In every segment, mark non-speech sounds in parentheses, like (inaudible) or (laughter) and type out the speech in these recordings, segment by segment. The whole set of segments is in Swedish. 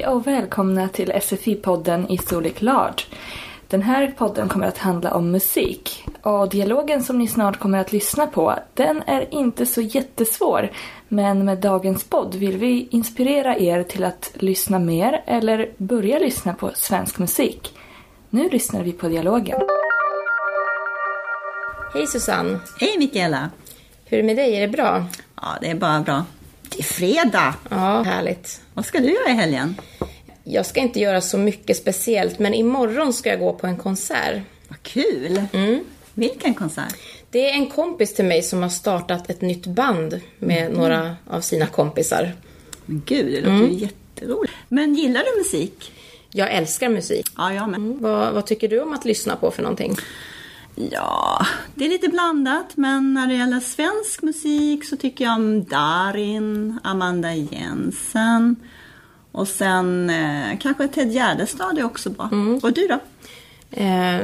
Hej och välkomna till SFI-podden i storlek large. Den här podden kommer att handla om musik och dialogen som ni snart kommer att lyssna på den är inte så jättesvår men med dagens podd vill vi inspirera er till att lyssna mer eller börja lyssna på svensk musik. Nu lyssnar vi på dialogen. Hej Susanne! Hej Mikaela! Hur är det med dig? Är det bra? Ja, det är bara bra. Det är fredag! Ja, härligt. Vad ska du göra i helgen? Jag ska inte göra så mycket speciellt, men imorgon ska jag gå på en konsert. Vad kul! Mm. Vilken konsert? Det är en kompis till mig som har startat ett nytt band med Mm. några av sina kompisar. Men gud, det låter ju jätteroligt. Men gillar du musik? Jag älskar musik. Ja, jag med. Vad, vad tycker du om att lyssna på för någonting? Ja, det är lite blandat, men när det gäller svensk musik så tycker jag om Darin, Amanda Jensen och sen eh, kanske Ted Gärdestad är också bra. Och du då? Eh,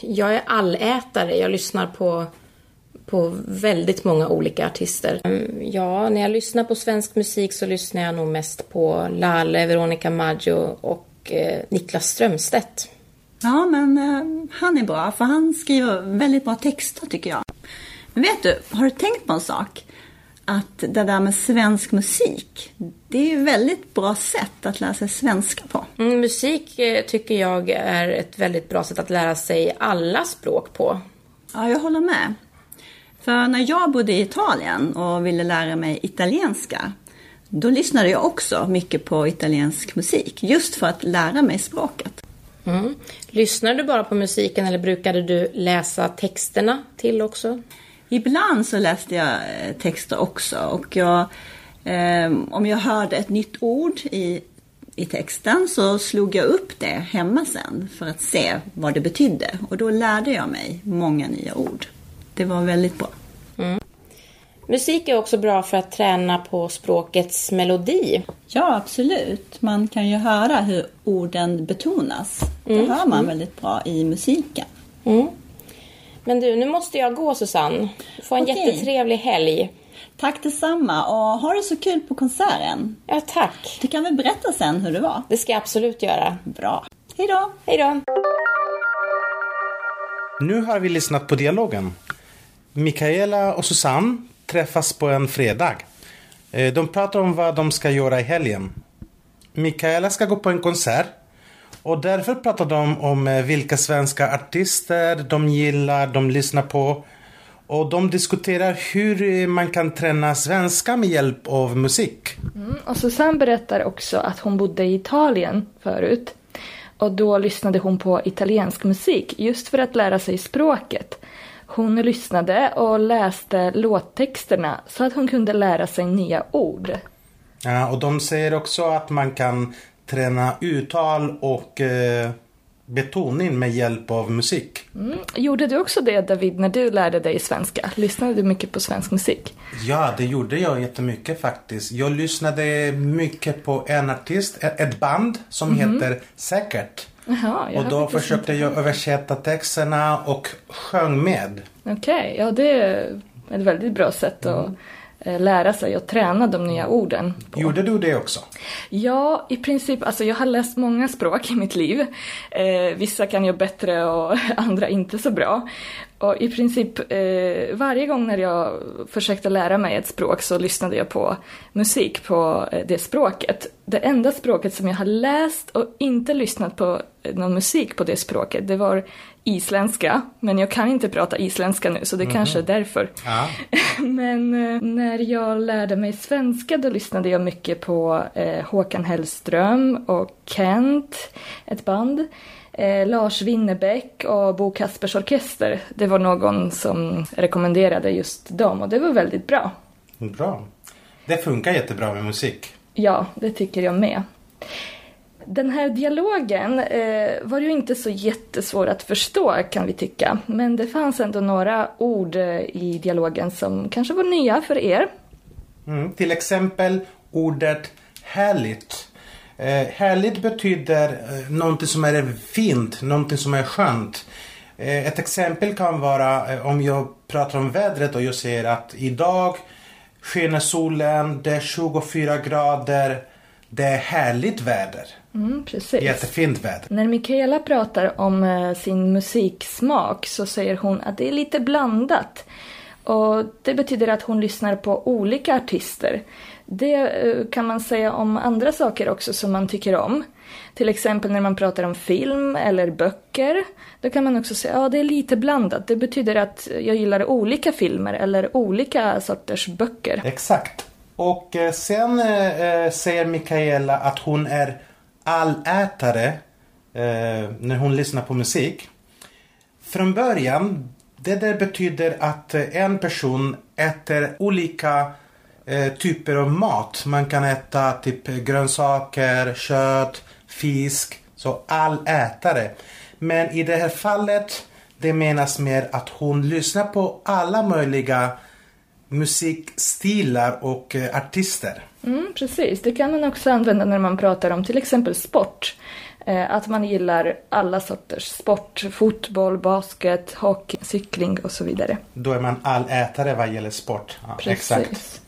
jag är allätare. Jag lyssnar på, på väldigt många olika artister. Mm, Ja, när jag lyssnar på svensk musik så lyssnar jag nog mest på Lalle, Veronica Maggio och eh, Niklas Strömstedt. Ja, men eh, han är bra, för han skriver väldigt bra texter tycker jag. Men vet du, har du tänkt på en sak? Att det där med svensk musik, det är ett väldigt bra sätt att lära sig svenska på. Mm, musik eh, tycker jag är ett väldigt bra sätt att lära sig alla språk på. Ja, jag håller med. För när jag bodde i Italien och ville lära mig italienska, då lyssnade jag också mycket på italiensk musik, just för att lära mig språket. Mm. Lyssnar du bara på musiken eller brukade du läsa texterna till också? Ibland så läste jag eh, texter också och jag, eh, om jag hörde ett nytt ord i, i texten så slog jag upp det hemma sen för att se vad det betydde och då lärde jag mig många nya ord. Det var väldigt bra. Musik är också bra för att träna på språkets melodi. Ja, absolut. Man kan ju höra hur orden betonas. Det hör man väldigt bra i musiken. Mm. Men du, nu måste jag gå Susanne. Få en Okej. jättetrevlig helg. Tack detsamma och ha det så kul på konserten. Ja, tack. Du kan väl berätta sen hur det var? Det ska jag absolut göra. Bra. Hej då! Hej då. Nu har vi lyssnat på dialogen. Mikaela och Susanne träffas på en fredag. Eh, de pratar om vad de ska göra i helgen. Mikaela ska gå på en konsert. Och därför pratar de om eh, vilka svenska artister de gillar, de lyssnar på. Och de diskuterar hur eh, man kan träna svenska med hjälp av musik. Mm, och Susanne berättar också att hon bodde i Italien förut. Och då lyssnade hon på italiensk musik just för att lära sig språket. Hon lyssnade och läste låttexterna så att hon kunde lära sig nya ord. Ja, och de säger också att man kan träna uttal och eh, betoning med hjälp av musik. Mm. Gjorde du också det David när du lärde dig svenska? Lyssnade du mycket på svensk musik? Ja, det gjorde jag jättemycket faktiskt. Jag lyssnade mycket på en artist, ett band som heter Säkert. Jag Och då försökte jag översätta texterna och sjöng med. Okej, ja det är ett väldigt bra sätt att eh, lära sig och träna de nya orden. På. Gjorde du det också? Ja, i princip. Alltså jag har läst många språk i mitt liv. Eh, vissa kan jag bättre och (laughs) andra inte så bra. Och i princip eh, varje gång när jag försökte lära mig ett språk så lyssnade jag på musik på eh, det språket. Det enda språket som jag har läst och inte lyssnat på eh, någon musik på det språket, det var isländska. Men jag kan inte prata isländska nu så det kanske är därför. Ja. (laughs) Men eh, när jag lärde mig svenska då lyssnade jag mycket på eh, Håkan Hellström och Kent, ett band. Eh, Lars Winnerbäck och Bo Kaspers Orkester. Det var någon som rekommenderade just dem och det var väldigt bra. Bra. Det funkar jättebra med musik. Ja, det tycker jag med. Den här dialogen eh, var ju inte så jättesvår att förstå kan vi tycka. Men det fanns ändå några ord eh, i dialogen som kanske var nya för er. Mm. Till exempel ordet härligt. Eh, härligt betyder eh, någonting som är fint, någonting som är skönt. Eh, ett exempel kan vara eh, om jag pratar om vädret och jag säger att idag skiner solen, det är 24 grader, det är härligt väder. Mm, precis. Jättefint väder. När Mikaela pratar om eh, sin musiksmak så säger hon att det är lite blandat. Och det betyder att hon lyssnar på olika artister. Det eh, kan man säga om andra saker också som man tycker om. Till exempel när man pratar om film eller böcker. Då kan man också säga att ja, det är lite blandat. Det betyder att jag gillar olika filmer eller olika sorters böcker. Exakt. Och eh, sen eh, eh, säger Mikaela att hon är allätare eh, när hon lyssnar på musik. Från början, det där betyder att en person äter olika eh, typer av mat. Man kan äta typ grönsaker, kött, fisk. Så allätare. Men i det här fallet, det menas mer att hon lyssnar på alla möjliga musikstilar och eh, artister. Mm, precis, det kan man också använda när man pratar om till exempel sport. Eh, att man gillar alla sorters sport, fotboll, basket, hockey, cykling och så vidare. Då är man allätare vad gäller sport. Ja, Precis. exakt.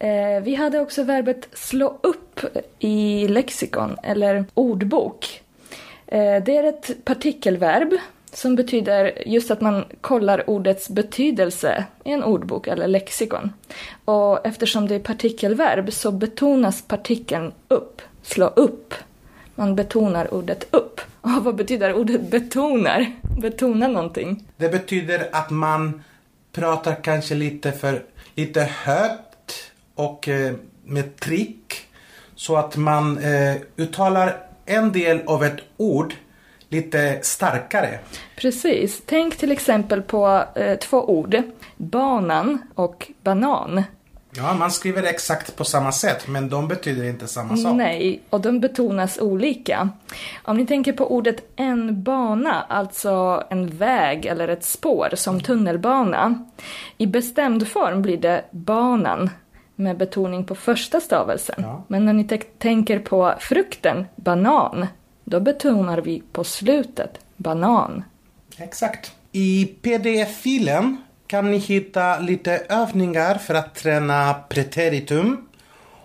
Eh, vi hade också verbet slå upp i lexikon, eller ordbok. Eh, det är ett partikelverb som betyder just att man kollar ordets betydelse i en ordbok eller lexikon. Och eftersom det är partikelverb så betonas partikeln upp, slå upp. Man betonar ordet upp. (laughs) Och vad betyder ordet betonar? Betona någonting. Det betyder att man pratar kanske lite för lite högt och eh, med trick. Så att man eh, uttalar en del av ett ord lite starkare. Precis. Tänk till exempel på eh, två ord. Banan och banan. Ja, man skriver exakt på samma sätt men de betyder inte samma sak. Nej, och de betonas olika. Om ni tänker på ordet en bana, alltså en väg eller ett spår som tunnelbana. I bestämd form blir det banan med betoning på första stavelsen. Ja. Men när ni tänker på frukten, banan, då betonar vi på slutet, banan. Exakt. I pdf-filen kan ni hitta lite övningar för att träna preteritum.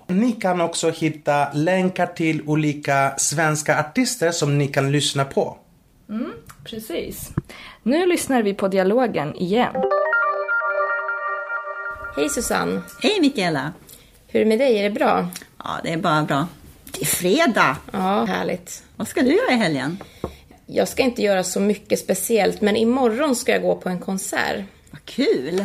Ni kan också hitta länkar till olika svenska artister som ni kan lyssna på. Precis. Nu lyssnar vi på dialogen igen. Hej Susanne! Hej Mikaela! Hur är det med dig? Är det bra? Ja, det är bara bra. Det är fredag! Ja, härligt. Vad ska du göra i helgen? Jag ska inte göra så mycket speciellt, men imorgon ska jag gå på en konsert. Vad kul!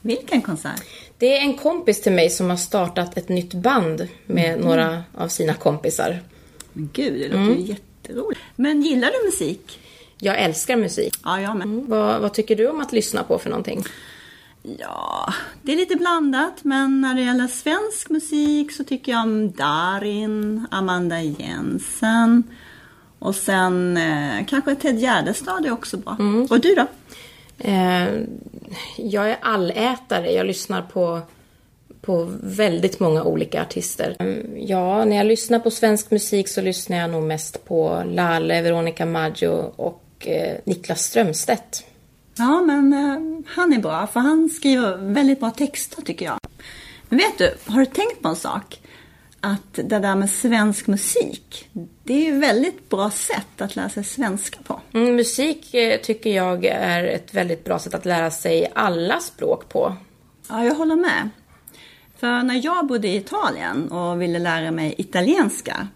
Vilken konsert? Det är en kompis till mig som har startat ett nytt band med några av sina kompisar. Men gud, det låter ju jätteroligt. Men gillar du musik? Jag älskar musik. Ja, jag med. Vad, vad tycker du om att lyssna på för någonting? Ja, det är lite blandat, men när det gäller svensk musik så tycker jag om Darin, Amanda Jensen och sen eh, kanske Ted Gärdestad är också bra. Och du då? Eh, jag är allätare. Jag lyssnar på, på väldigt många olika artister. Eh, Ja, när jag lyssnar på svensk musik så lyssnar jag nog mest på Lalle, Veronica Maggio och eh, Niklas Strömstedt. Ja, men eh, han är bra, för han skriver väldigt bra texter tycker jag. Men vet du, har du tänkt på en sak? Att det där med svensk musik, det är ett väldigt bra sätt att lära sig svenska på. Mm, musik eh, tycker jag är ett väldigt bra sätt att lära sig alla språk på. Ja, jag håller med. För när jag bodde i Italien och ville lära mig italienska,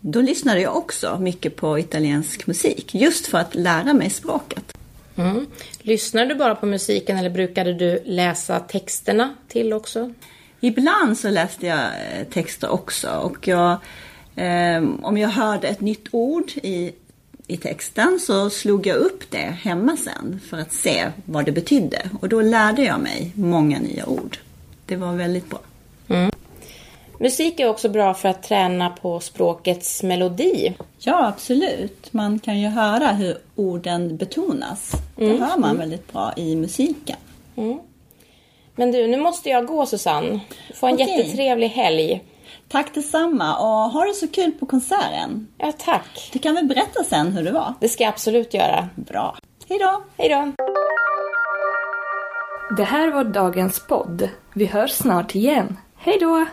då lyssnade jag också mycket på italiensk musik, just för att lära mig språket. Mm. Lyssnar du bara på musiken eller brukade du läsa texterna till också? Ibland så läste jag eh, texter också och jag, eh, om jag hörde ett nytt ord i, i texten så slog jag upp det hemma sen för att se vad det betydde. Och då lärde jag mig många nya ord. Det var väldigt bra. Musik är också bra för att träna på språkets melodi. Ja, absolut. Man kan ju höra hur orden betonas. Det hör man väldigt bra i musiken. Men du, nu måste jag gå Susanne. Få en Okej. jättetrevlig helg. Tack detsamma och ha det så kul på konserten. Ja, tack. Du kan väl berätta sen hur det var? Det ska jag absolut göra. Bra. Hej då! Hej då! Det här var dagens podd. Vi hörs snart igen. Hej då!